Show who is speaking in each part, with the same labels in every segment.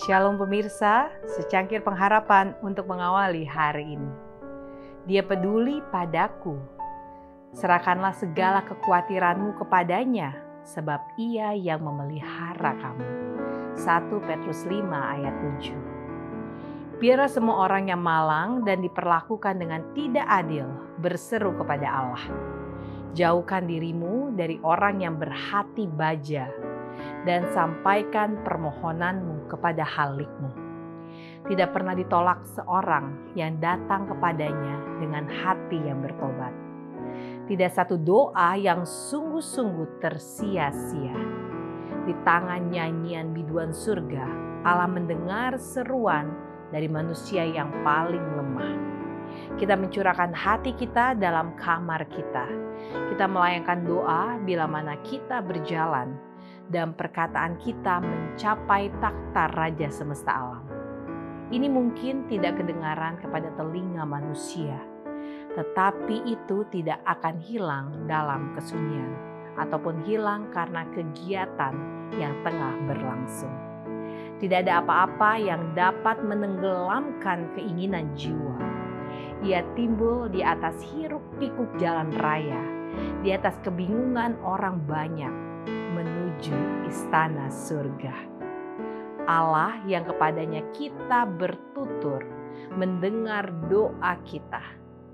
Speaker 1: Shalom pemirsa, secangkir pengharapan untuk mengawali hari ini. Dia peduli padaku. Serahkanlah segala kekhawatiranmu kepadanya, sebab ia yang memelihara kamu. 1 Petrus 5 ayat 7 Biarlah semua orang yang malang dan diperlakukan dengan tidak adil berseru kepada Allah. Jauhkan dirimu dari orang yang berhati baja dan sampaikan permohonanmu kepada Halikmu. Tidak pernah ditolak seorang yang datang kepadanya dengan hati yang bertobat. Tidak satu doa yang sungguh-sungguh tersia-sia. Di tangan nyanyian biduan surga, Allah mendengar seruan dari manusia yang paling lemah. Kita mencurahkan hati kita dalam kamar kita. Kita melayangkan doa bila mana kita berjalan dan perkataan kita mencapai takhta Raja semesta alam. Ini mungkin tidak kedengaran kepada telinga manusia, tetapi itu tidak akan hilang dalam kesunyian ataupun hilang karena kegiatan yang tengah berlangsung. Tidak ada apa-apa yang dapat menenggelamkan keinginan jiwa. Ia timbul di atas hiruk-pikuk jalan raya, di atas kebingungan orang banyak, menuju istana surga. Allah yang kepadanya kita bertutur, mendengar doa kita.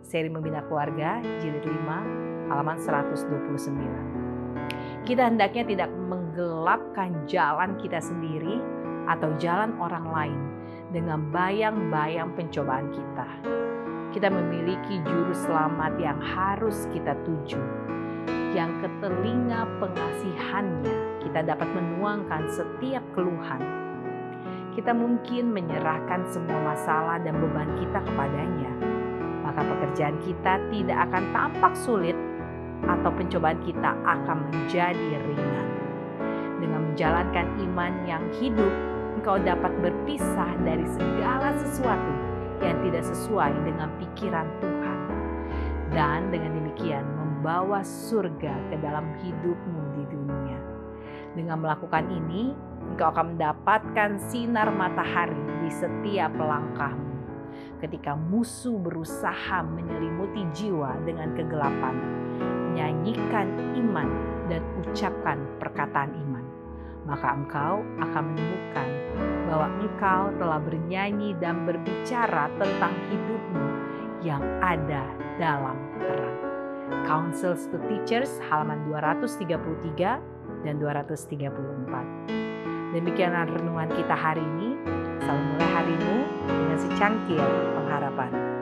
Speaker 1: Seri Membina Keluarga, jilid 5, halaman 129. Kita hendaknya tidak menggelapkan jalan kita sendiri atau jalan orang lain dengan bayang-bayang pencobaan kita. Kita memiliki juru selamat yang harus kita tuju, yang ke telinga pengasihannya kita dapat menuangkan setiap keluhan. Kita mungkin menyerahkan semua masalah dan beban kita kepadanya. Maka pekerjaan kita tidak akan tampak sulit atau pencobaan kita akan menjadi ringan. Dengan menjalankan iman yang hidup, engkau dapat berpisah dari segala sesuatu yang tidak sesuai dengan pikiran Tuhan. Dan dengan demikian membawa surga ke dalam hidupmu. Dengan melakukan ini, engkau akan mendapatkan sinar matahari di setiap langkahmu. Ketika musuh berusaha menyelimuti jiwa dengan kegelapan, nyanyikan iman dan ucapkan perkataan iman. Maka engkau akan menemukan bahwa engkau telah bernyanyi dan berbicara tentang hidupmu yang ada dalam terang. Councils to Teachers halaman 233 dan 234. Demikianlah renungan kita hari ini. Selalu mulai harimu dengan secangkir pengharapan.